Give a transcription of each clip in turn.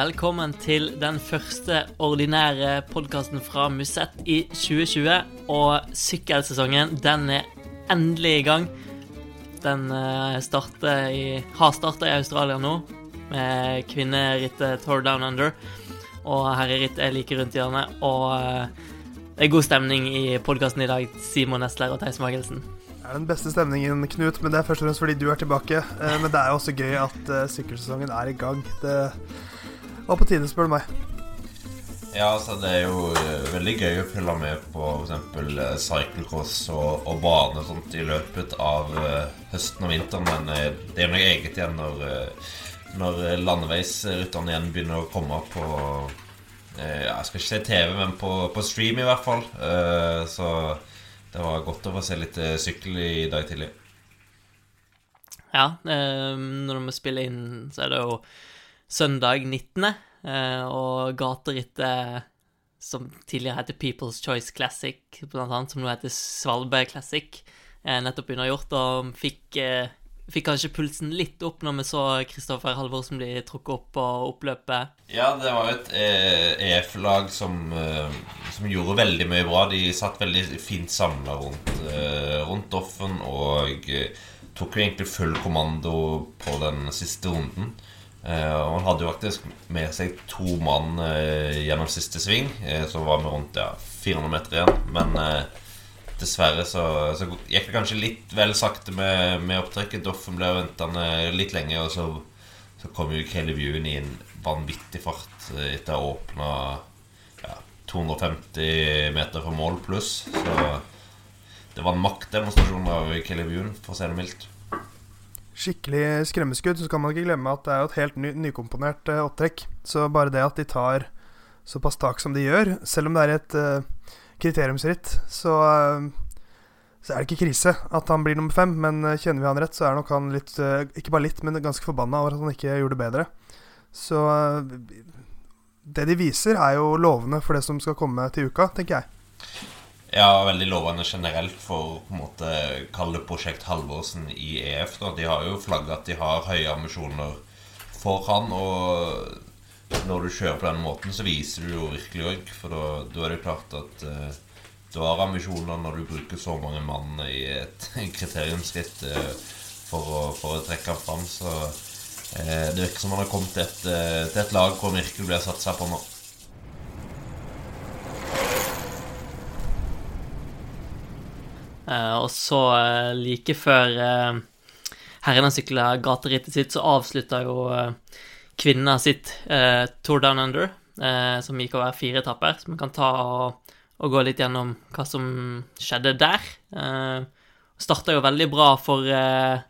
Velkommen til den første ordinære podkasten fra Musett i 2020. Og sykkelsesongen, den er endelig i gang. Den eh, i, har starta i Australia nå, med kvinnerittet Tour Down Under. Og herrerittet er like rundt hjørnet. Og eh, det er god stemning i podkasten i dag, Simon Nesler og Theis Magelsen. Det er den beste stemningen, Knut, men det er først og fremst fordi du er tilbake. Eh, Men det er jo også gøy at sykkelsesongen er i gang. Det var på tide, spør du meg. Ja, altså det er jo eh, veldig gøy å følge med på f.eks. cyclecross og, og bane og sånt i løpet av eh, høsten og vinteren. Men eh, det er noe eget igjen når, eh, når landeveisrutene igjen begynner å komme på eh, ja, Jeg skal ikke si TV, men på, på stream i hvert fall. Eh, så det var godt å få se litt eh, sykkel i dag tidlig. Ja, eh, når vi spiller inn, så er det jo søndag 19., eh, og gaterittet som tidligere heter People's Choice Classic, blant annet, som nå heter Svalbard Classic, er nettopp undergjort, og fikk, eh, fikk kanskje pulsen litt opp når vi så Kristoffer Halvorsen bli trukket opp på oppløpet. Ja, det var jo et eh, EF-lag som, eh, som gjorde veldig mye bra. De satt veldig fint samla rundt, eh, rundt Doffen og eh, tok jo egentlig full kommando på den siste runden. Eh, og han hadde jo faktisk med seg to mann eh, gjennom siste sving, så som var med rundt ja, 400 meter igjen. Men eh, dessverre så, så gikk det kanskje litt vel sakte med, med opptrekket. Doffen ble ventende litt lenge, og så, så kom jo Caleb Ewan i en vanvittig fart eh, etter å ha åpna ja, 250 meter fra mål pluss. Så det var en maktdemonstrasjon av Caleb Ewan, for å si det mildt. Skikkelig skremmeskudd. Så kan man ikke glemme at det er et helt ny, nykomponert uh, opptrekk. Så bare det at de tar såpass tak som de gjør, selv om det er et uh, kriteriumsritt, så, uh, så er det ikke krise at han blir nummer fem. Men kjenner vi han rett, så er nok han litt Ikke bare litt, men ganske forbanna over at han ikke gjorde det bedre. Så det de viser, er jo lovende for det som skal komme til uka, tenker jeg. Ja, veldig lovende generelt for på en måte kalle Prosjekt Halvorsen i EF. Da. De har jo flagga at de har høye ambisjoner for han. Og når du kjører på den måten, så viser du jo virkelig òg. For da, er det klart at uh, du har ambisjoner når du bruker så mange mann i et kriteriumsskritt uh, for, å, for å trekke ham fram. Så uh, det virker som han har kommet til et, eh, til et lag hvor han virkelig blir satsa på nå. Og så, eh, like før eh, herrene sykla gaterittet sitt, så avslutta jo eh, kvinna sitt eh, Tour Down Under, eh, som gikk over fire etapper. Så vi kan ta og, og gå litt gjennom hva som skjedde der. Eh, Starta jo veldig bra for eh,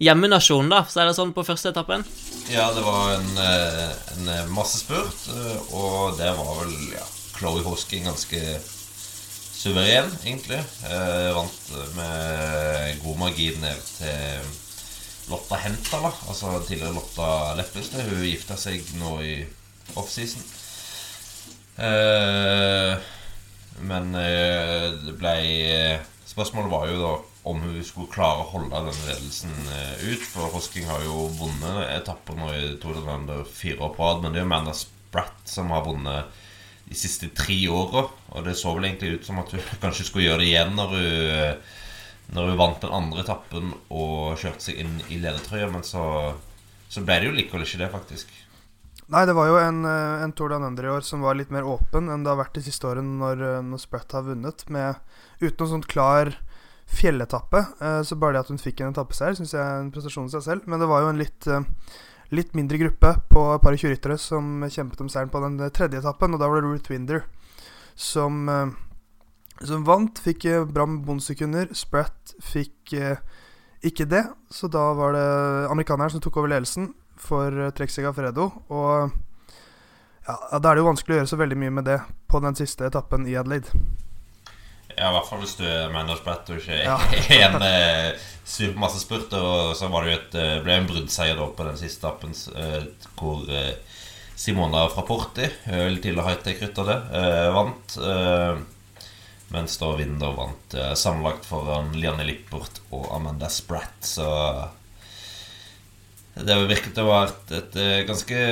hjemmenasjonen, da, så er det sånn på første etappen. Ja, det var en, eh, en massespurt, eh, og det var vel ja, Chloé Hosking ganske suveren, egentlig. Eh, vant med god margin ned til Lotta Hentala, altså tidligere Lotta Leppestad. Hun gifta seg nå i offseason. Eh, men eh, det ble Spørsmålet var jo da om hun skulle klare å holde den ledelsen eh, ut. For Hosking har jo vunnet etapper nå i Tour de Lander fire år på rad. Men det er jo Amanda Spratt som har vunnet de siste tre åra. Og det så vel egentlig ut som at hun kanskje skulle gjøre det igjen når hun, eh, når hun vant den andre etappen og kjørte seg inn i ledertrøya. Men så, så ble det jo likevel ikke det, faktisk. Nei, det var jo en, eh, en Tour Down i år som var litt mer åpen enn det har vært de siste årene når, eh, når Spratt har vunnet, med, uten noen sånn klar fjelletappe. Så bare det at hun fikk en etappeseier, syns jeg er en prestasjon i seg selv. Men det var jo en litt, litt mindre gruppe på et par og tjue ryttere som kjempet om seieren på den eh, tredje etappen, og da var det Ruth Winder som, eh, som vant. Fikk eh, bra med bonussekunder. Spratt fikk ikke det, så da var det amerikaneren som tok over ledelsen for Trek Segafredo. Og ja, da er det jo vanskelig å gjøre så veldig mye med det på den siste etappen i Adelaide. Ja, i hvert fall hvis du er Mander Spratt og ikke Ja. en eh, supermassespurt. Og så var det jo et, eh, ble en bruddseier på den siste appen eh, hvor eh, Simona fra Porti, eh, til å hightech-rytta det, eh, vant. Eh, mens da Winder vant sammenlagt foran Lianne Lippert og Amanda Spratt. Så det virket å være et, et, ganske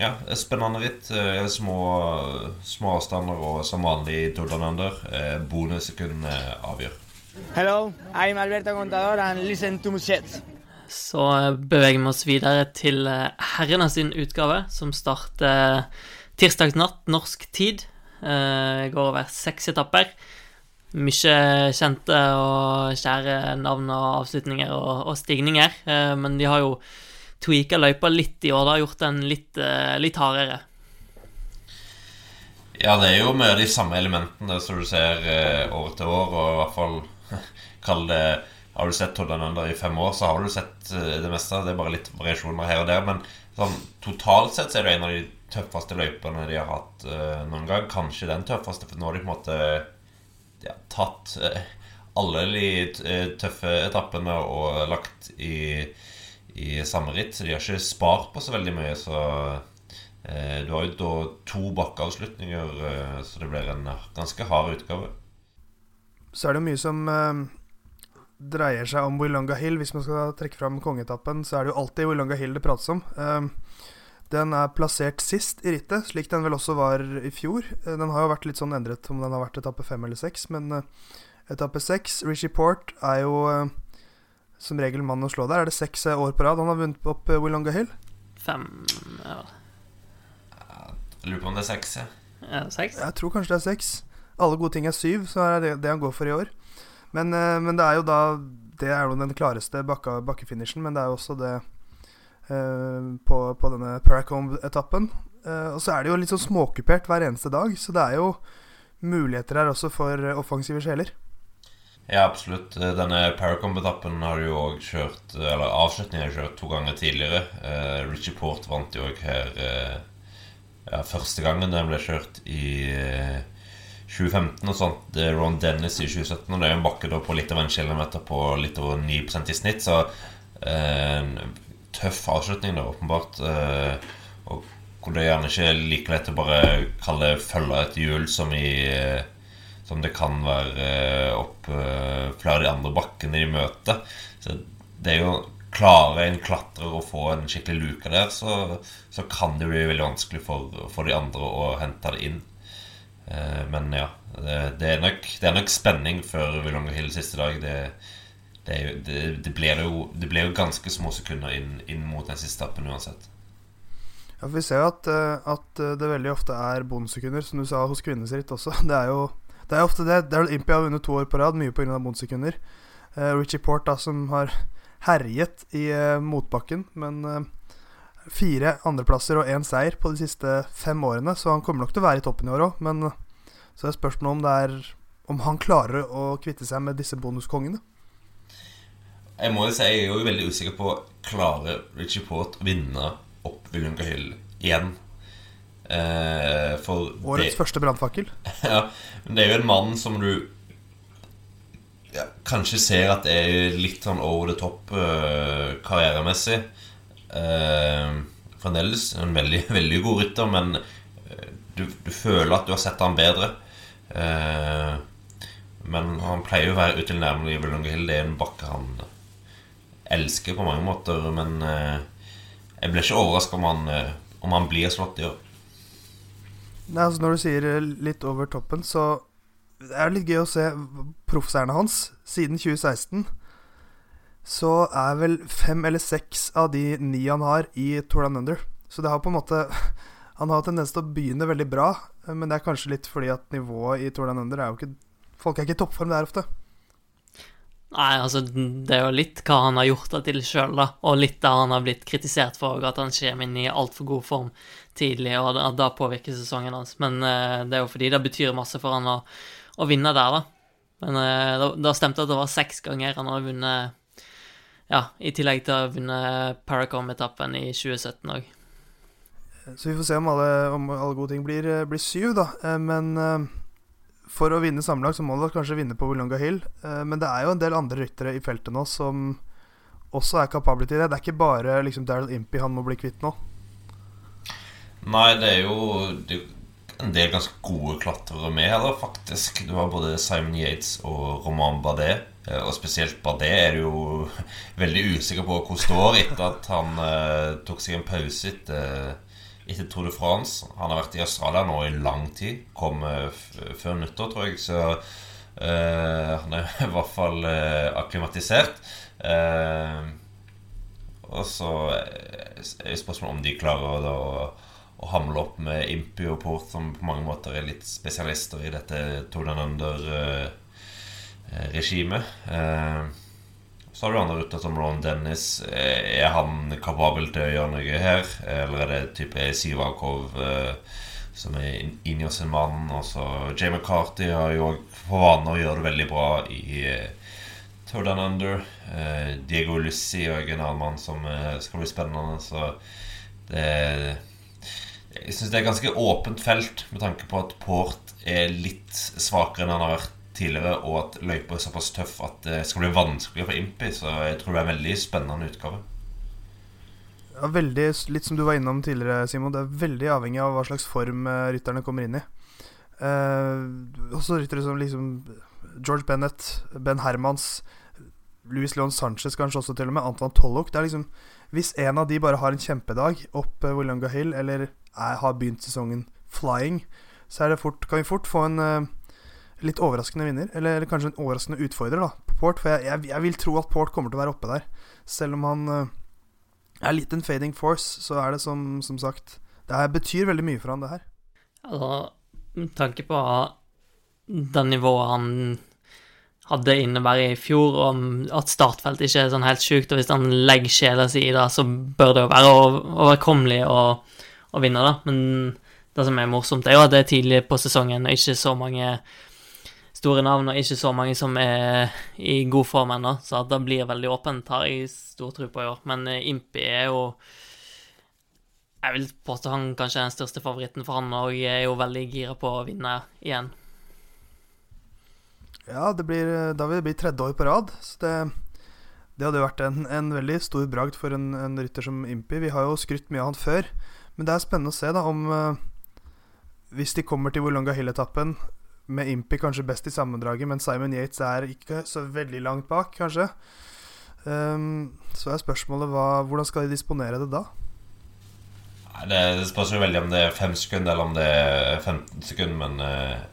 Ja, spennende ritt. Eh, små, små avstander og som vanlig i Tour Down Under. Eh, Bonussekund eh, avgjør. Hello, I'm Alberto Contador and listen to Musette. Så beveger vi oss videre til herrene sin utgave, som starter tirsdag natt norsk tid. Går over seks etapper. Mye kjente og kjære navn og avslutninger og, og stigninger, men de har jo tweaka løypa litt i år, da, gjort den litt, uh, litt, hardere. Ja, det er jo mye av de samme elementene som du ser uh, år til år, og i hvert fall kall det Har du sett Todd Under i fem år, så har du sett uh, det meste. Det er bare litt variasjoner her og der. Men sånn, totalt sett så er det en av de tøffeste løypene de har hatt noen gang. Kanskje den tøffeste, for nå har de på en måte ja, tatt alle de tøffe etappene og lagt i i samme ritt. Så de har ikke spart på så veldig mye. Så eh, du har jo da to bakkeavslutninger, eh, så det blir en ganske hard utgave. Så er det mye som eh, dreier seg om Willonga Hill. Hvis man skal trekke fram kongeetappen, så er det jo alltid Willonga Hill det prates om. Eh, den er plassert sist i rittet, slik den vel også var i fjor. Eh, den har jo vært litt sånn endret om den har vært etappe fem eller seks, men eh, etappe seks, Richie Port, er jo som regel mann å slå der. Er det seks eh, år på rad han har vunnet opp uh, Willonga Hill? Fem ja. Jeg lurer på om det er seks. Ja. Ja, seks? Jeg tror kanskje det er seks. Alle gode ting er syv, så er det det han går for i år. Men, uh, men det er jo da Det er jo den klareste bakka, bakkefinishen, men det er jo også det eh, på, på, denne Paracombe-etappen. og så er det jo litt sånn småkupert hver eneste dag, så det er jo muligheter her også for offensive sjeler. Ja, absolutt. Eh, denne Paracomb-etappen har du jo òg kjørt Eller avslutningen har du kjørt to ganger tidligere. Uh, Richie Port vant jo òg her uh, ja, første gangen den ble kjørt i uh, 2015 og sånt. Det er Ron Dennis i 2017, og det er jo en bakke da på litt over en kilometer på litt over 9 i snitt, så en tøff avslutning, da, åpenbart. og hvor det gjerne ikke er like lett å bare kalle følge et hjul som i som det kan være eh, opp fra flere av de andre bakkene de møter. Så det er jo Klarer en klatrer å få en skikkelig luke der, så, så, kan det bli veldig vanskelig for, for, de andre å hente det inn. Eh, men ja, det, er nok, det, er nok, spenning før Willonger Hill siste dag. Det, det, det, blir jo, jo ganske små sekunder inn, inn mot den siste etappen uansett. Ja, for Vi ser jo at, at, det veldig ofte er bondsekunder, som du sa hos kvinnesritt også. Det er jo det er ofte det. Daryl Impey har vunnet to år på rad, mye pga. bondsekunder. Uh, Richie Port, da, som har herjet i uh, motbakken, men uh, fire andreplasser og én seier på de siste fem årene, så han kommer nok til å være i toppen i år òg. Men så er spørsmålet om det er om han klarer å kvitte seg med disse bonuskongene. Jeg må jo si jeg er jo veldig usikker på Klarer Richie Port å vinne opp William Cahill igjen. Eh, Årets det, første brannfakkel. ja, men det er jo en mann som du ja, kanskje ser at det er litt sånn over the top uh, karrieremessig. Uh, fremdeles en veldig, veldig god rytter, men uh, du, du, føler at du har sett han bedre. Uh, men han pleier jo å være utilnærmelig i Vulunga Hill. Det er en bakke han elsker på mange måter. Men jeg blir ikke overraska om, om han blir slått i år. Nei, altså Når du sier eh, litt over toppen, så er det litt gøy å se proffseierne hans. Siden 2016 så er vel fem eller seks av de ni han har, i Tour Down Under. Så det har på en måte Han har tendens til å begynne veldig bra, men det er kanskje litt fordi at nivået i Tour Down Under er jo ikke Folk er ikke i toppform der ofte. Nei, altså, det er jo litt hva han har gjort det til sjøl, da. Og litt der han har blitt kritisert for at han kommer inn i altfor god form tidlig, og at det påvirker sesongen hans. Men uh, det er jo fordi det betyr masse for han å, å vinne der, da. Men uh, da, da stemte at det var seks ganger han har vunnet, ja, i tillegg til å ha vunnet Paracom-etappen i 2017 òg. Så vi får se om alle, om alle gode ting blir, blir syv, da. Men men for å vinne sammenlagt så må du kanskje vinne på Willonga Hill. Eh, men det er jo en del andre ryttere i feltet nå som også er kapable til det. Det er ikke bare liksom Daryl Impey han må bli kvitt nå. Nei, det er jo det er en del ganske gode klatrere med her, da, faktisk. Du har både Simon Yates og Roman Bardet. Eh, og spesielt Bardet er du jo veldig usikker på hvor står etter at han eh, tok seg en pause etter, etter Tour de France. Han har vært i Australia nå i lang tid. Kom før nyttår, tror jeg. Så uh, han er i hvert fall uh, akklimatisert. Uh, og så er spørsmålet om de klarer å, å hamle opp med Impi og Port, som på mange måter er litt spesialister i dette Tour de Under-regimet. Så har du andre rutter som Ron Dennis. Er han kapabel til å gjøre noe her? Eller er det type Sivakov som er inni oss en mann? Også Jay McCarthy har jo for vane å gjøre det veldig bra i Tour Down Under. Eh, Diego Lussi er en annen mann som eh, skal bli spennende. Så det Jeg syns det er ganske åpent felt med tanke på at Port er litt svakere enn han har vært tidligere, og at løypa er såpass tøff at det skal bli vanskelig for Impi. Så jeg tror det er en veldig spennende utgave. Ja, veldig, Litt som du var innom tidligere, Simon. Det er veldig avhengig av hva slags form eh, rytterne kommer inn i. Eh, også ryttere som liksom George Bennett, Ben Hermans, Louis Leon Sanchez kanskje også til og med, Antoine Tollock. Det er liksom Hvis en av de bare har en kjempedag opp Wollonga Willanga Hill, eller er, har begynt sesongen flying, så fort, kan vi fort få en uh, litt overraskende vinner. Eller, eller, kanskje en overraskende utfordrer da på Port. For jeg, jeg, jeg, vil tro at Port kommer til å være oppe der. Selv om han uh, er litt en fading force, så er det som, som sagt Det her betyr veldig mye for han, det her. Altså, med tanke på det nivået han hadde innebæret i fjor, og at startfeltet ikke er sånn helt sjukt. Og hvis han legger sjela si i det, så bør det jo være overkommelig å, å, vinne, da. Men det som er morsomt, er jo at det er tidlig på sesongen, og ikke så mange store navn, og ikke så mange som er i god form ennå. Så det blir veldig åpent, har jeg stor tro på i år. Men uh, Impi er jo Jeg vil påstå han kanskje er den største favoritten for han, og jeg er jo veldig gira på å vinne igjen. Ja, det blir, eh, da vil det bli tredje år på rad. Så det, det hadde vært en, en, veldig stor bragd for en, en, rytter som Impi. Vi har jo skrytt mye av han før. Men det er spennende å se da om uh, Hvis de kommer til Wolonga Hill-etappen med Impy kanskje best i sammendraget, men Simon Yates er ikke så veldig langt bak, kanskje. Um, så er spørsmålet hva, hvordan skal de disponere det da? Det spørs jo veldig om det er fem sekunder eller om det er 15 sekunder, men uh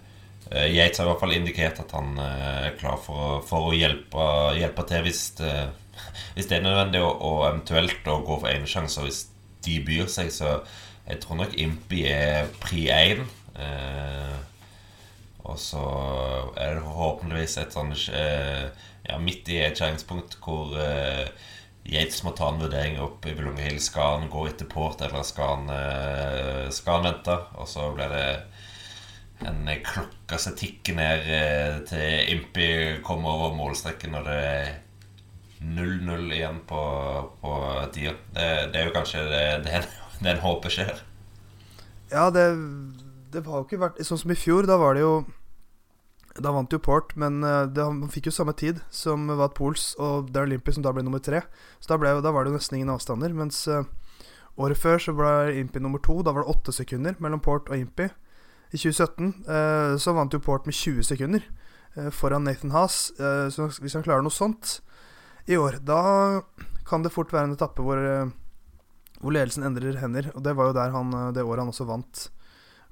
Yates har i hvert fall indikert at han uh, er klar for for å hjelpe, hjelpe, til hvis det, hvis det, er nødvendig, og, og eventuelt å gå for enesjanser hvis de byr seg. Så jeg tror nok Impy er pri én. Eh, og så er det forhåpentligvis et sånn eh, ja, midt i et skjæringspunkt hvor eh, Yates må ta en vurdering opp i Vulunga Hill. Skal han gå etter Port, eller skal han, eh, skal han vente? Og så blir det en klokka som tikker ned til Impi kommer over målstreken når det er 0-0 igjen på, på tida. Det, det, er jo kanskje det, det, det en håper skjer. Ja, det, det har jo ikke vært Sånn som i fjor, da var det jo Da vant jo Port, men eh, det, han fikk jo samme tid som Wat Pools og Darren Limpy, som da ble nummer tre. Så da, ble, da var det jo nesten ingen avstander. Mens uh, året før så ble Impi nummer to. Da var det åtte sekunder mellom Port og Impi. I 2017 eh, så vant jo Port med 20 sekunder eh, foran Nathan Haas. Eh, så hvis han klarer noe sånt i år, da kan det fort være en etappe hvor, eh, hvor ledelsen endrer hender. Og det var jo der han, eh, det året han også vant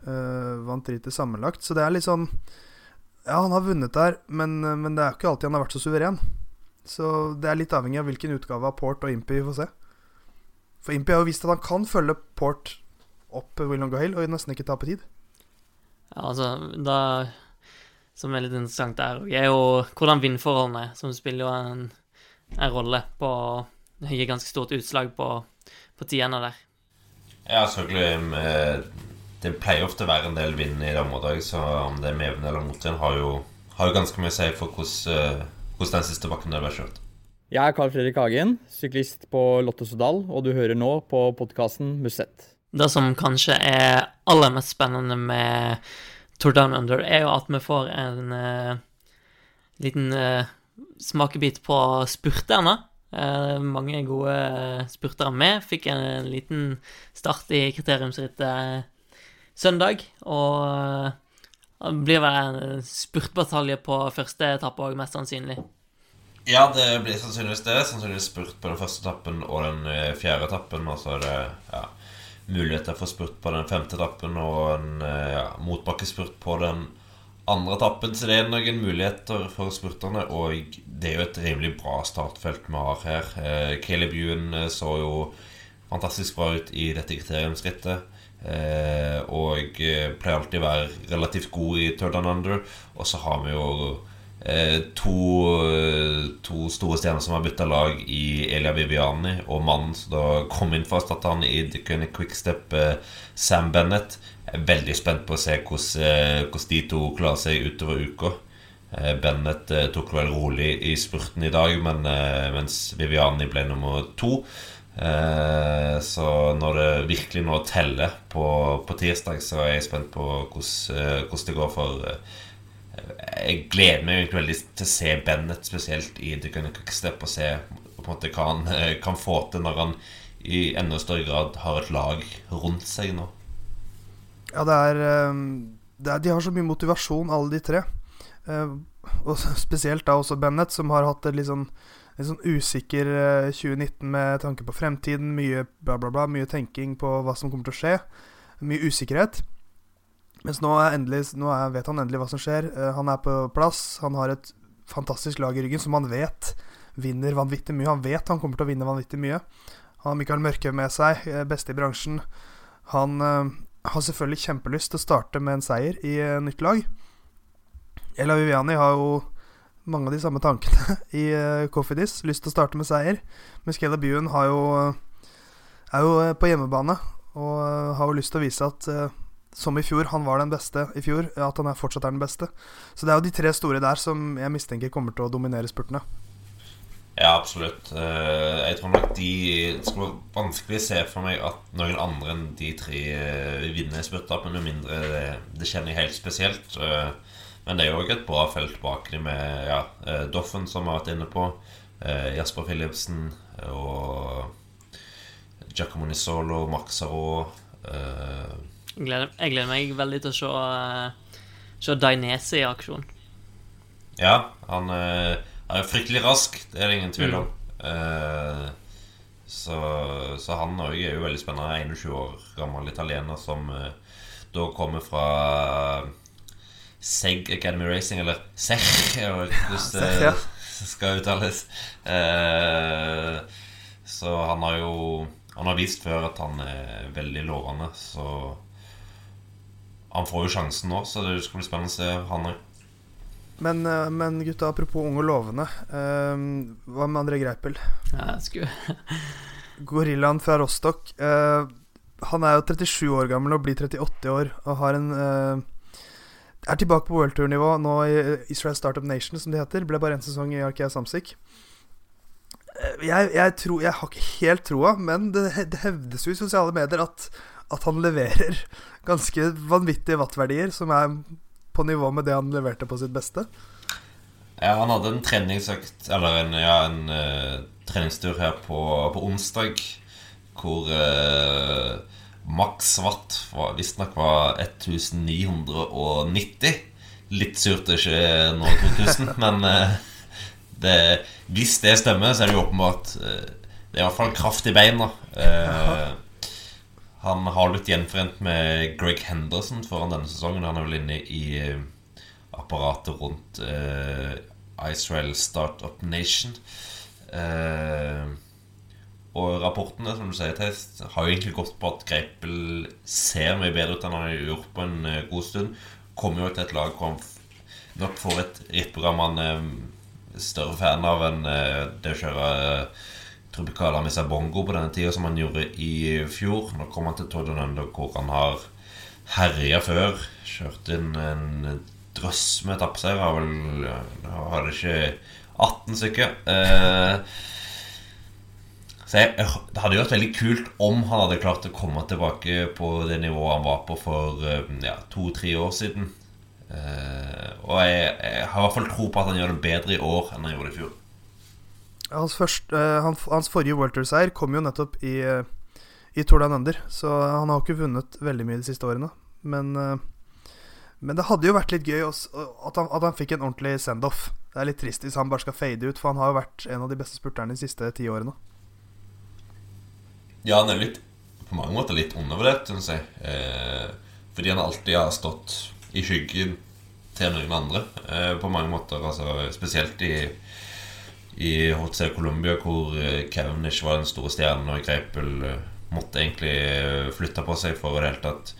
uh, Vant rittet sammenlagt. Så det er litt sånn Ja, han har vunnet der, men, men det er ikke alltid han har vært så suveren. Så det er litt avhengig av hvilken utgave av Port og Impy vi får se. For Impy har jo vist at han kan følge Port opp Willonga Gahill og nesten ikke tape tid. Ja, altså, da som er litt interessant der, er jo hvordan vindforholdene som spiller jo en, en rolle på gir ganske stort utslag på, på tidene der. Ja, selvfølgelig. Det pleier ofte å være en del vind i det området, så om det er medvind eller motvind, har, har, jo ganske mye å si for hvordan, hvordan den siste bakken der ble kjørt. Jeg er Carl Fredrik Hagen, syklist på Lotto Sodal, og du hører nå på podkasten Musett. Det som kanskje er aller mest spennende med Tour Down Under, er jo at vi får en uh, liten uh, smakebit på spurterne. Uh, mange gode spurtere med. Fikk en, en liten start i kriteriumsrittet søndag. Og det blir vel en spurtbatalje på første etappe òg, mest sannsynlig. Ja, det blir sannsynligvis det. Sannsynligvis spurt på den første etappen og den fjerde etappen. Og så er det ja, muligheter for spurt på den femte etappen og en ja, motbakkespurt på den andre etappen. Så det er noen muligheter for spurterne, og det er jo et rimelig bra startfelt vi har her. Eh, Caleb Ewan så jo fantastisk bra ut i dette kriteriumsrittet. Eh, og pleier alltid å være relativt god i third and under. Og så har vi jo Eh, to, to, store stjerner som har bytta lag i Elia Viviani, og mannen som da kom inn for å erstatte han i Dickon Quickstep, eh, Sam Bennett. Jeg er veldig spent på å se hvordan, eh, hvordan de to klarer seg utover uka. Bennett tok vel rolig i spurten i dag, men, mens Viviani ble nummer to. Så når det virkelig nå teller på, på tirsdag, så er jeg spent på hvordan, hvordan det går for jeg gleder meg egentlig veldig til å se Bennett spesielt i The Gunner Cookstep, og se på en måte hva han eh, kan få til når han i enda større grad har et lag rundt seg nå. Ja, det er, det er De har så mye motivasjon, alle de tre. Eh, og spesielt da også Bennett, som har hatt et litt sånn, litt sånn usikker 2019 eh, med tanke på fremtiden. Mye bla, bla, bla. Mye tenking på hva som kommer til å skje. Mye usikkerhet. Mens nå, endelig, nå er, vet han endelig hva som skjer. Uh, han er på plass. Han har et fantastisk lag i ryggen som han vet vinner vanvittig mye. Han vet han kommer til å vinne vanvittig mye. Han har Mikael Mørkhaug med seg, uh, beste i bransjen. Han øh, har selvfølgelig kjempelyst til å starte med en seier i nytt lag. Ella Viviani har jo mange av de samme tankene i uh, Coffeedis. Lyst til å starte med seier. Mens Buen har jo, er jo på hjemmebane og har jo lyst til å vise at som i fjor, han var den beste i fjor, at han er fortsatt er den beste. Så det er jo de tre store der som jeg mistenker kommer til å dominere spurtene. Ja, absolutt. Eh, jeg tror nok de skal være vanskelig å se for meg at noen andre enn de tre eh, vinner spurtlappen, med mindre det, det kjenner jeg helt spesielt. Eh, men det er jo òg et bra felt bak dem med ja, Doffen, som vi har vært inne på, Jasper Philipsen og Giacomo Nisolo, Maxaro jeg gleder, jeg gleder, meg veldig til å se, se Dainese i aksjon. Ja, han er fryktelig rask, det er det ingen tvil om. Mm. Så, så, han òg er jo veldig spennende. 21 år gammel italiener som da kommer fra Seg Academy Racing, eller SEG, hvis det skal uttales. så han har jo Han har vist før at han er veldig lovende, så han får jo sjansen nå, så det skal bli spennende å se han òg. Men, eh, men, gutta, apropos unge og lovende. Uh, hva med André Greipel? Ja, skulle Gorillaen fra Rostock. Uh, han er jo 37 år gammel og blir 38 år og har en uh, Er tilbake på World Tour-nivå nå i Israel Startup Nation, som det heter. Ble bare én sesong i Arkea Samsic. Jeg, jeg, tror, jeg har ikke helt troa, men det, det hevdes jo i sosiale medier at at han leverer ganske vanvittige wattverdier, som er på nivå med det han leverte på sitt beste. Ja, han hadde en treningsøkt, eller en, ja, en uh, treningstur her på, på onsdag, hvor uh, maks watt visstnok var 1990. Litt surt det ikke nå 2000, men uh, det, hvis det stemmer, så er det jo åpenbart Det er i hvert fall kraft i beina. Uh, han har blitt gjenforent med Greg Henderson foran denne sesongen. Han er vel inne i eh, apparatet rundt Israel Startup Nation. Uh, og rapportene som du sier, Test, har jo egentlig gått på at Greipel ser mye bedre ut enn han har gjort på en uh, god stund. Kommer jo til et lag hvor han nok får et rittprogram han er større fan av enn det å kjøre Tropicala med bongo på denne tida som han gjorde i fjor. Nå kom han til Todonando hvor han har herja før. Kjørt inn en drøss med etappeseiere. Har vel Har det ikke 18 stykker. Eh, så jeg, Det hadde jo vært veldig kult om han hadde klart å komme tilbake på det nivået han var på for eh, ja, to-tre år siden. Uh, og jeg, jeg, har i hvert fall tro på at han gjør det bedre i år enn han gjorde i fjor. Hans, første, uh, han, hans forrige World seier kom jo nettopp i, uh, i Tour Down Under, så han har ikke vunnet veldig mye de siste årene. Men, men det hadde jo vært litt gøy også, at, han, at, han, fikk en ordentlig send-off. Det er litt trist hvis han bare skal fade ut, for han har jo vært en av de beste spurterne de siste ti årene. Ja, han er litt på mange måter litt undervurdert, syns jeg. Eh, fordi han alltid har stått i skyggen til noen andre. Eh, på mange måter, altså, spesielt i i HC Colombia, hvor eh, Kevin ikke var den store stjernen, og Greipel eh, måtte egentlig eh, flytte på seg for å det tatt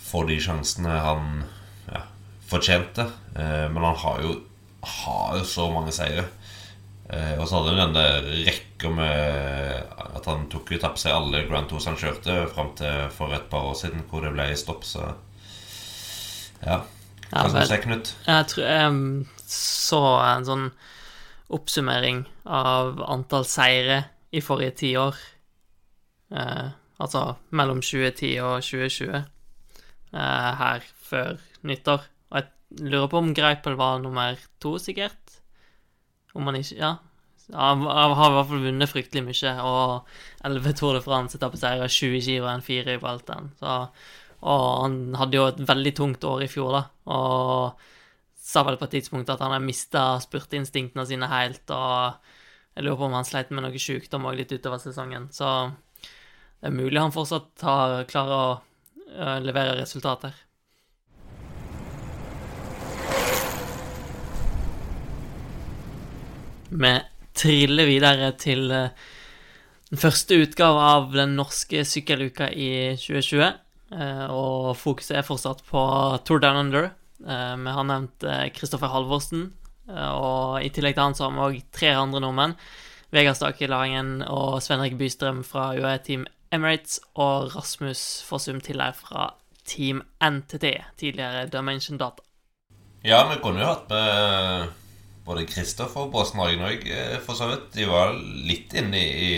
få de sjansene han ja, fortjente. Eh, men han har jo, har jo så mange seire. Eh, og så hadde han den rekka med at han tok jo tappet seg alle Grand Tours han kjørte, fram til for et par år siden, hvor det ble stopp, så Ja. Hva skal du si, Knut? Jeg tror jeg så en sånn oppsummering av antall seire i forrige tiår. Eh, altså mellom 2010 og 2020 eh, her før nyttår. Og jeg lurer på om Greipel var nummer to, sikkert. Om han ikke Ja. Han har i hvert fall vunnet fryktelig mye, og 11 Tour de France etappeseiere, 20 giroen, 4 i Vueltaen. Så og han hadde jo et veldig tungt år i fjor, da. Og sa vel på et tidspunkt at han har mista spurteinstinktene sine helt. Og jeg lurer på om han sleit med noe sykdom òg litt utover sesongen. Så det er mulig han fortsatt har, klarer å øh, levere resultater. Vi triller videre til øh, den første utgave av den norske sykkeluka i 2020. Eh, og fokuset er fortsatt på Tour Down Under. Eh, vi har nevnt Kristoffer Halvorsen, eh, og i tillegg til han så har vi òg tre andre nordmenn. Vegard Stake Laringen og Svenrik Bystrøm fra UAE Team Emirates og Rasmus Fossum Tiller fra Team NTT, tidligere Dimension Data. Ja, vi kunne jo hatt med både Kristoffer og Båsen Hagen òg, for så vidt. De var litt inne i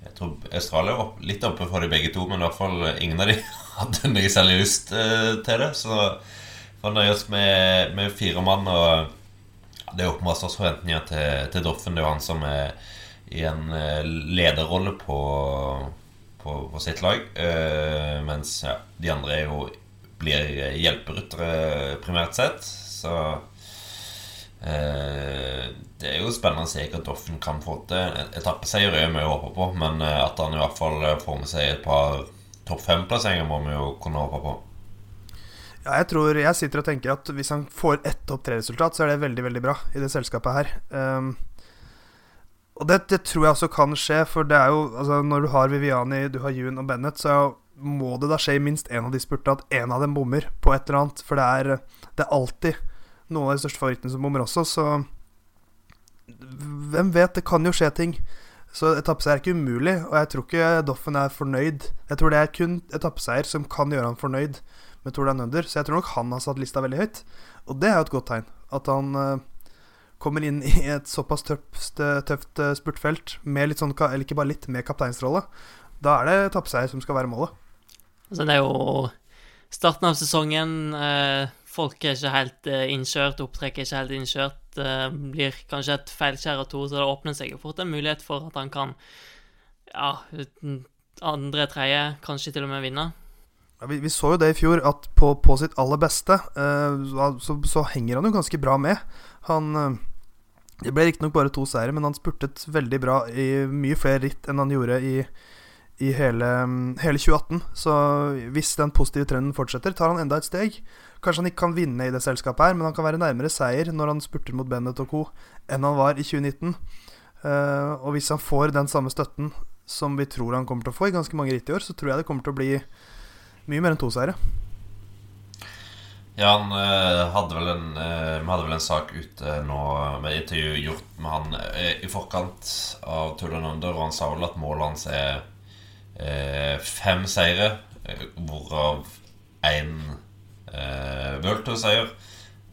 Jeg tror Australia var litt oppe for de begge to, men i hvert fall ingen av de hadde noe særlig lyst eh, til det. Så får nøye oss med, med, fire mann. Og det er åpenbart størst forventninger til, til Doffen. Det er jo han som er i en eh, lederrolle på, på, på sitt lag. Eh, mens ja, de andre jo blir hjelperyttere primært sett. Så eh, det er jo spennende å se hva Doffen kan få til. Etappeseier er vi håper på, men eh, at han i hvert fall får med seg et par topp fem-plasseringer, må vi jo kunne håpe på. Ja, jeg tror jeg sitter og tenker at hvis han får ett topp tre-resultat, så er det veldig veldig bra i det selskapet her. Um, og det, det, tror jeg også kan skje, for det er jo altså, Når du har Viviani, du har June og Bennett, så må det da skje i minst én av de spurtene at én av dem bommer på et eller annet. For det er, det er alltid noen av de største favorittene som bommer også, så Hvem vet? Det kan jo skje ting. Så etappeseier er ikke umulig, og jeg tror ikke Doffen er fornøyd. Jeg tror det er kun etappeseier som kan gjøre han fornøyd med Tour Down Under, så jeg tror nok han har satt lista veldig høyt. Og det er jo et godt tegn. At han uh, kommer inn i et såpass tøft, tøft uh, spurtfelt med litt sånn, eller ikke bare litt, med kapteinsrolle. Da er det etappeseier som skal være målet. Altså, det er jo starten av sesongen. Uh, folk er ikke helt innkjørt, opptrekket er ikke helt innkjørt. blir kanskje et feilskjær to, så det åpner seg fort en mulighet for at han kan ja, andre, tredje, kanskje til og med vinne. Vi, vi, så jo det i fjor, at på, på sitt aller beste uh, så, så, henger han jo ganske bra med. Han Det ble riktignok bare to seire, men han spurtet veldig bra i mye flere ritt enn han gjorde i, i hele, hele, 2018. Så hvis den positive trenden fortsetter, tar han enda et steg. Kanskje han ikke kan vinne i det selskapet her, men han kan være nærmere seier når han spurter mot Bennett og co. enn han var i 2019. Uh, eh, og hvis han får den samme støtten som vi tror han kommer til å få i ganske mange ritt i år, så tror jeg det kommer til å bli mye mer enn to seire. Ja, han øh, hadde vel en øh, Vi hadde vel en sak ute nå med intervju gjort med han øh, i forkant av Tullenunder Under, og han sa vel at målet hans er fem seire, hvorav én eh, World Tour-seier.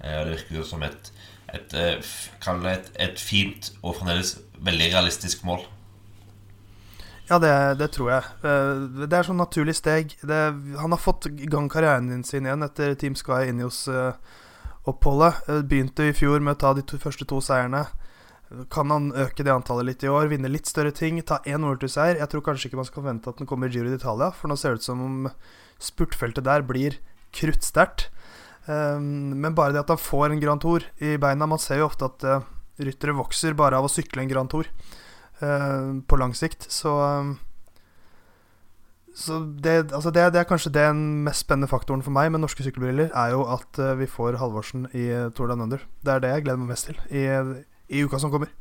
det virker jo som et, et, et, et fint og fremdeles veldig realistisk mål. Ja, det, det, tror jeg. Eh, det er sånn naturlig steg. Det, han har fått gang karrieren sin igjen etter Team Sky Inios-oppholdet. Eh, begynte i fjor med å ta de to, første to seierne. Kan han øke det antallet litt i år, vinne litt større ting, ta én World-seier? Jeg tror kanskje ikke man skal forvente at den kommer i Giro d'Italia, for nå ser det ut som om spurtfeltet der blir kruttsterkt. Eh, men bare det at han får en Grand Tour i beina Man ser jo ofte at ryttere vokser bare av å sykle en Grand Tour. Eh, på lang sikt. Så så det, altså det, det er kanskje den mest spennende faktoren for meg med norske sykkelbriller, er jo at eh, vi får Halvorsen i Tour Down Under. Det er det jeg gleder meg mest til i, i uka som kommer.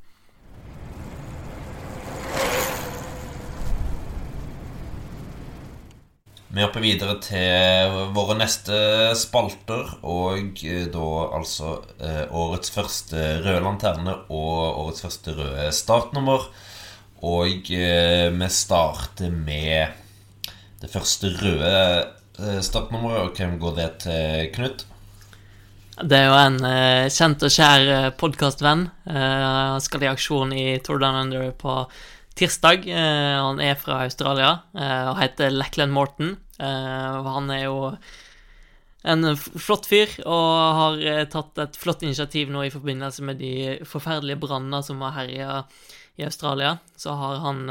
Vi hopper videre til våre neste spalter, og eh, da altså eh, årets første røde lanterne og årets første røde startnummer. Og eh, vi starter med det første røde eh, startnummeret. Og hvem går det til, Knut? Det er jo en eh, kjent og kjær eh, podkastvenn. Uh, skal i aksjon i Tour Down Under på tirsdag. Eh, han er fra Australia eh, og heter Lackland Morton. Eh, han er jo en flott fyr og har tatt et flott initiativ nå i forbindelse med de forferdelige brannene som har herja i Australia. Så har han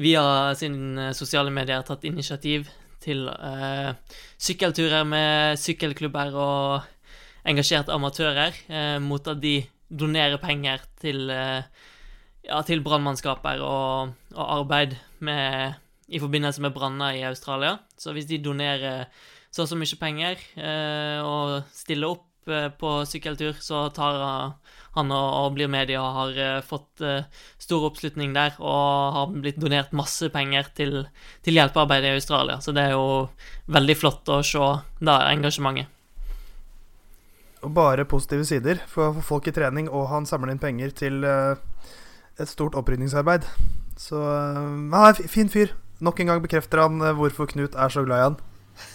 via sine sosiale medier tatt initiativ til eh, sykkelturer med sykkelklubber og engasjerte amatører, eh, mot at de donerer penger til eh, ja, til brannmannskaper og, og, arbeid med, i forbindelse med branner i Australia. Så hvis de donerer så og så mye penger eh, og stiller opp på sykkeltur, så tar han og, og blir med og har fått stor oppslutning der og har blitt donert masse penger til, til hjelpearbeidet i Australia. Så det er jo veldig flott å se da engasjementet. Og bare positive sider for folk i trening, og han samler inn penger til uh et stort opprydningsarbeid. Så uh, han er en fin fyr. Nok en gang bekrefter han uh, hvorfor Knut er så glad i han.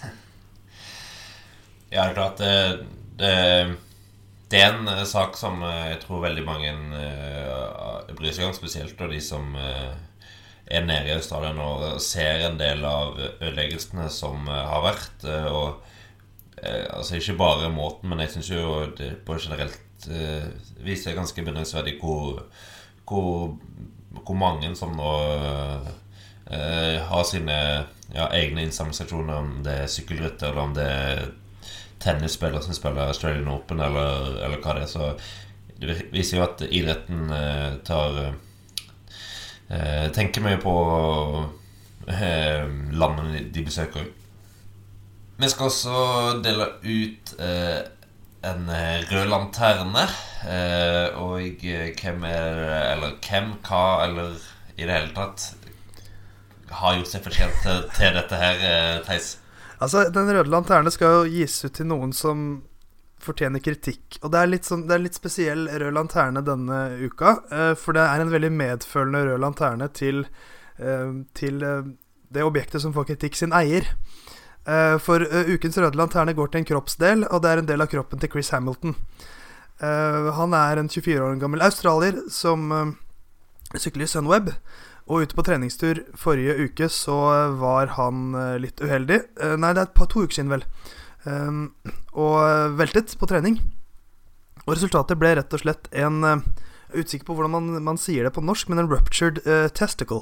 ja, det er klart det, det, det, er en sak som jeg tror veldig mange bryr seg om, spesielt av de som er nede i Australia nå ser en del av ødeleggelsene som har vært. og altså Ikke bare måten, men jeg syns jo det på generelt viser ganske beundringsverdig hvor hvor, hvor mange som nå eh, har sine ja, egne innsamlingsaksjoner, om det er sykkelrytter, eller om det er tennisspillere som spiller Australian Open, eller, eller, hva det er. Så det viser jo at idretten eh, tar eh, Tenker mye på eh, landene de besøker. Vi skal også dele ut eh, en eh, rød lanterne. Eh, og hvem er Eller hvem, hva, eller i det hele tatt har gjort seg fortjent til, til dette her, eh, Theis? Altså, Den røde lanterne skal jo gis ut til noen som fortjener kritikk. Og det er litt, sånn, det er litt spesiell rød lanterne denne uka. For det er en veldig medfølende rød lanterne til, til det objektet som får kritikk, sin eier. Uh, for uh, ukens røde lanterne går til en kroppsdel, og det er en del av kroppen til Chris Hamilton. Uh, han er en 24 år gammel australier som sykler i Sunweb. Og ute på treningstur forrige uke så var han litt uheldig. nei, det er et par to uker siden, vel. og veltet på trening. Og resultatet ble rett og slett en Jeg er på hvordan man, man sier det på norsk, men en ruptured testicle.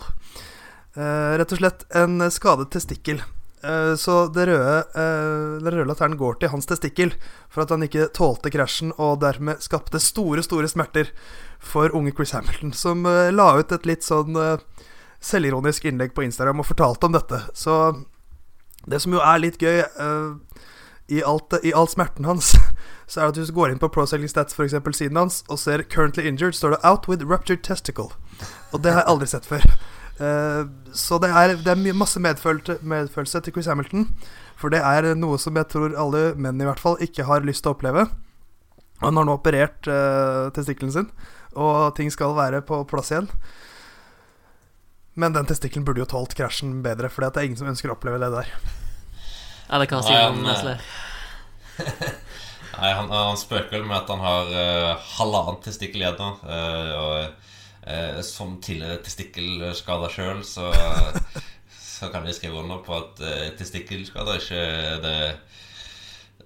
rett og slett en skadet testikkel. Eh, så det røde, uh, den røde latteren går til hans testikkel for at han ikke tålte krasjen, og dermed skapte store, store smerter for unge Chris Hamilton, som uh, la ut et litt sånn selvironisk innlegg på Instagram og fortalte om dette. Så det som jo er litt gøy i, alt, i all smerten hans, så er at hvis du går inn på Pro Selling Stats, f.eks. siden hans, og ser 'currently injured', står det 'out with ruptured testicle'. Og det har jeg aldri sett før. Uh, så det er, det er masse medfølelse til Chris Hamilton. For det er noe som jeg tror alle menn i hvert fall ikke har lyst til å oppleve. Han har nå operert uh, testikkelen sin, og ting skal være på plass igjen. Men den testikkelen burde jo tålt krasjen bedre, for det er ingen som ønsker å oppleve det der. Ja, det kan han, Nesle. Nei, han, han spøker vel med at han har uh, halvannen testikkel igjen nå. Uh, og eh, som tidligere testikkelskada sjøl, så, så, kan vi skrive under på at eh, testikkelskader ikke er det,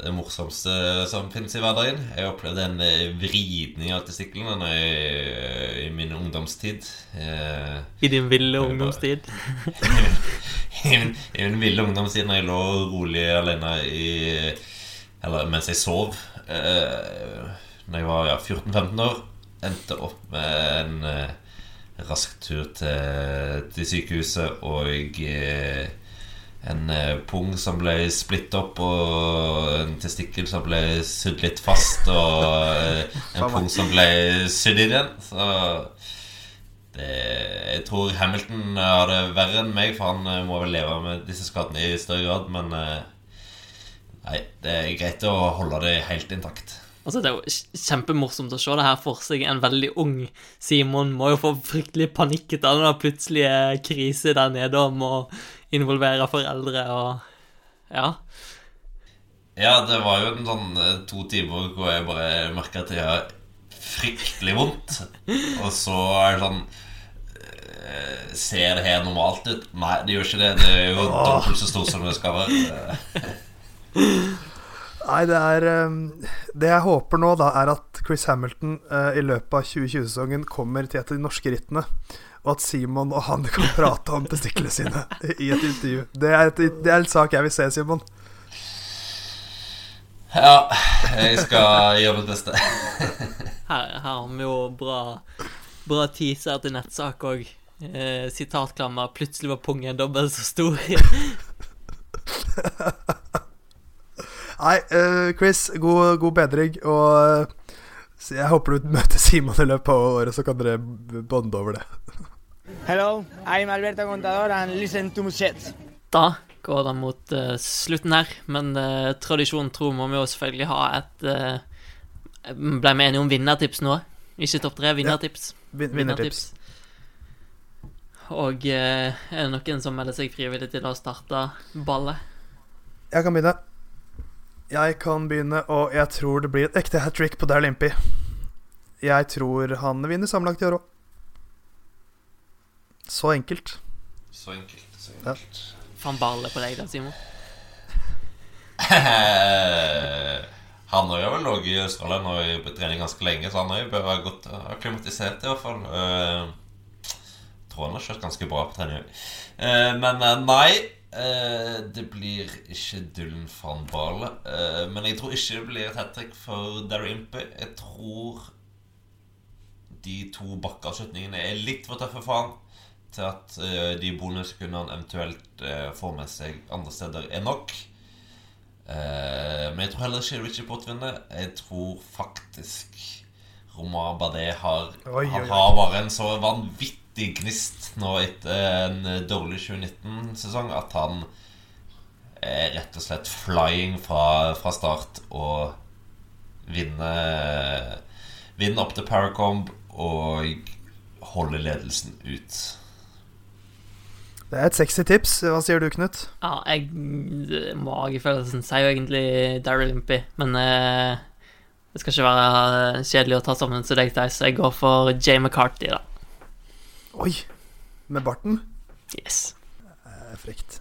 det morsomste som finnes i hverdagen. Jeg opplevde en eh, vridning av testiklene i, i, min ungdomstid. Eh, I din ville ungdomstid? I, min, I min ville ungdomstid, når jeg lå rolig alene i Eller mens jeg sov. Eh, når jeg var ja, 14-15 år endte opp med en eh, rask tur til, til sykehuset og eh, en eh, pung som ble splitt opp, og en testikkel som ble sydd litt fast, og eh, en pung som ble sydd inn igjen. Så det, jeg tror Hamilton har det verre enn meg, for han eh, må vel leve med disse skadene i større grad. Men nei, det er greit å holde det helt intakt. Altså, det er jo kj- kjempemorsomt å se det her for seg. En veldig ung Simon må jo få fryktelig panikk av den plutselige krise der nede og å involvere foreldre og Ja. Ja, det var jo en sånn eh, to timer hvor jeg bare merka at jeg har fryktelig vondt. Og så er det sånn eh, Ser det her normalt ut? Nei, det gjør ikke det. Det er jo dobbelt så stort som det skal være. Nei, det er eh, Det jeg håper nå, da, er at Chris Hamilton eh, i løpet av 2020-sesongen kommer til et av de norske rittene. Og at Simon og han kan prate om testiklene sine i et intervju. Det er, et, det er en sak jeg vil se, Simon. Ja, jeg skal gjøre mitt beste. Her, her har vi jo bra, bra teaser til nettsak òg. Eh, sitatklammer 'Plutselig var pungen dobbelt så stor'. Nei, uh, Chris, god, god bedring. Og eh, jeg håper du møter Simon i løpet av året, så kan dere bonde over det. Hello, I'm Alberto Contador and listen to Musette. Da går det mot uh, slutten her, men uh, tradisjonen tro må vi jo selvfølgelig ha et uh, Ble vi enige om vinnertips nå? Ikke topp tre, vinnertips. Vin vinnertips. Og uh, er det noen som melder seg frivillig til å starte ballet? Jeg kan begynne. Jeg kan begynne, og jeg tror det blir et ekte hat trick på Dare Limpy. Jeg tror han vinner sammenlagt i år òg. Så enkelt. Så enkelt. Så Ja. enkelt. Faen ballet på deg da, Simon. Han har jo vel ligget i Australia nå i trening ganske lenge, så han har jo bør være godt akklimatisert i hvert fall. Eh, tror han har kjørt ganske bra på trening. Eh, men eh, nei, eh, det blir ikke Dylan van Bale. Eh, men jeg tror ikke det blir et hat trick for Darry Impey. Jeg tror de to bakkeavslutningene er litt for tøffe for han til at eh, de bonussekundene han eventuelt eh, får med seg andre steder, er nok. Eh, men jeg tror heller ikke Richie Pott vinner. Jeg tror faktisk Romar Bardet har Oi, oi, Han oi. har bare en så vanvittig gnist nå etter en dårlig 2019-sesong at han er rett og slett flying fra, fra start og vinner Vinner opp til Paracomb og holder ledelsen ut. Det er et sexy tips. Hva sier du, Knut? Ja, jeg Magefølelsen sier jo egentlig Daryl Limpy, men eh, det skal ikke være kjedelig å ta sammen til deg, så jeg går for Jay McCarthy, da. Oi! Med barten? Yes. Er frekt.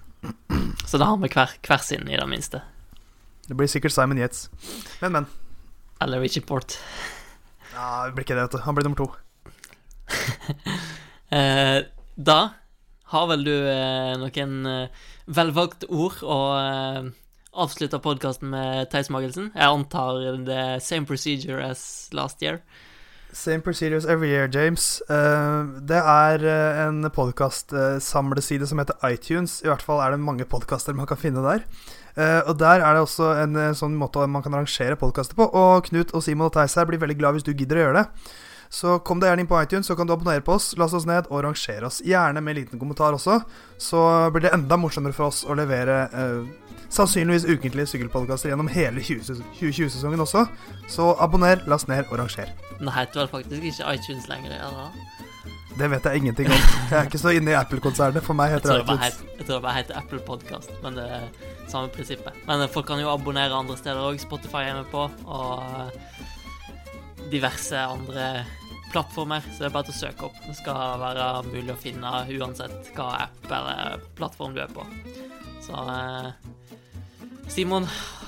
Så da har vi hver, hver sin, i det minste. Det blir sikkert Simon Yates. Men, men. Eller Richard Port. Ja, det blir ikke det, vet du. Han blir nummer to. Eh, da har vel du eh, noen eh, velvalgte ord å eh, avslutte podkasten med Theis Magelsen. Jeg antar er same procedure as last year. Same procedures every year, James. Uh, det er uh, en podkastsamleside uh, som heter iTunes. I hvert fall er det mange podkaster man kan finne der. Eh, og der er det også en eh, sånn måte man kan arrangere podkaster på. Og Knut og Simon og Theis her blir veldig glad hvis du gidder å gjøre det. Så kom deg gjerne inn på iTunes, så kan du abonnere på oss, last oss ned og rangere oss. Gjerne med en liten kommentar også. Så blir det enda morsommere for oss å levere eh, sannsynligvis ukentlige sykkelpodkaster gjennom hele 2020-sesongen også. Så abonner, last ned og ranger. Nei, det heter vel faktisk ikke iTunes lenger? Eller? Det vet jeg ingenting om. Jeg er ikke så inne i Apple-konsernet. For meg Jeg heter tror det iTunes. jeg tror det bare heter Apple Podcast, men det er samme prinsippet. Men folk kan jo abonnere andre steder òg. Spotify er med på, og eh, diverse andre plattformer. Så det er bare til å søke opp. Det skal være mulig å finne uansett hva app eller plattform du er på. Så eh, Simon,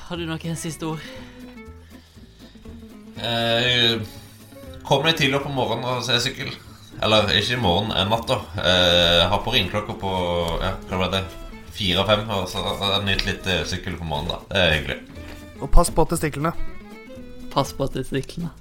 har du noen siste ord? Eh, Kom deg tidlig opp om morgenen og se sykkel. Eller ikke i morgen, en natt, da. Eh, ha på ringeklokka på ja, hva var det? fire-fem, og så nyt litt eh, sykkel på morgenen, da. Det er hyggelig. Og pass på testiklene. Pass på testiklene.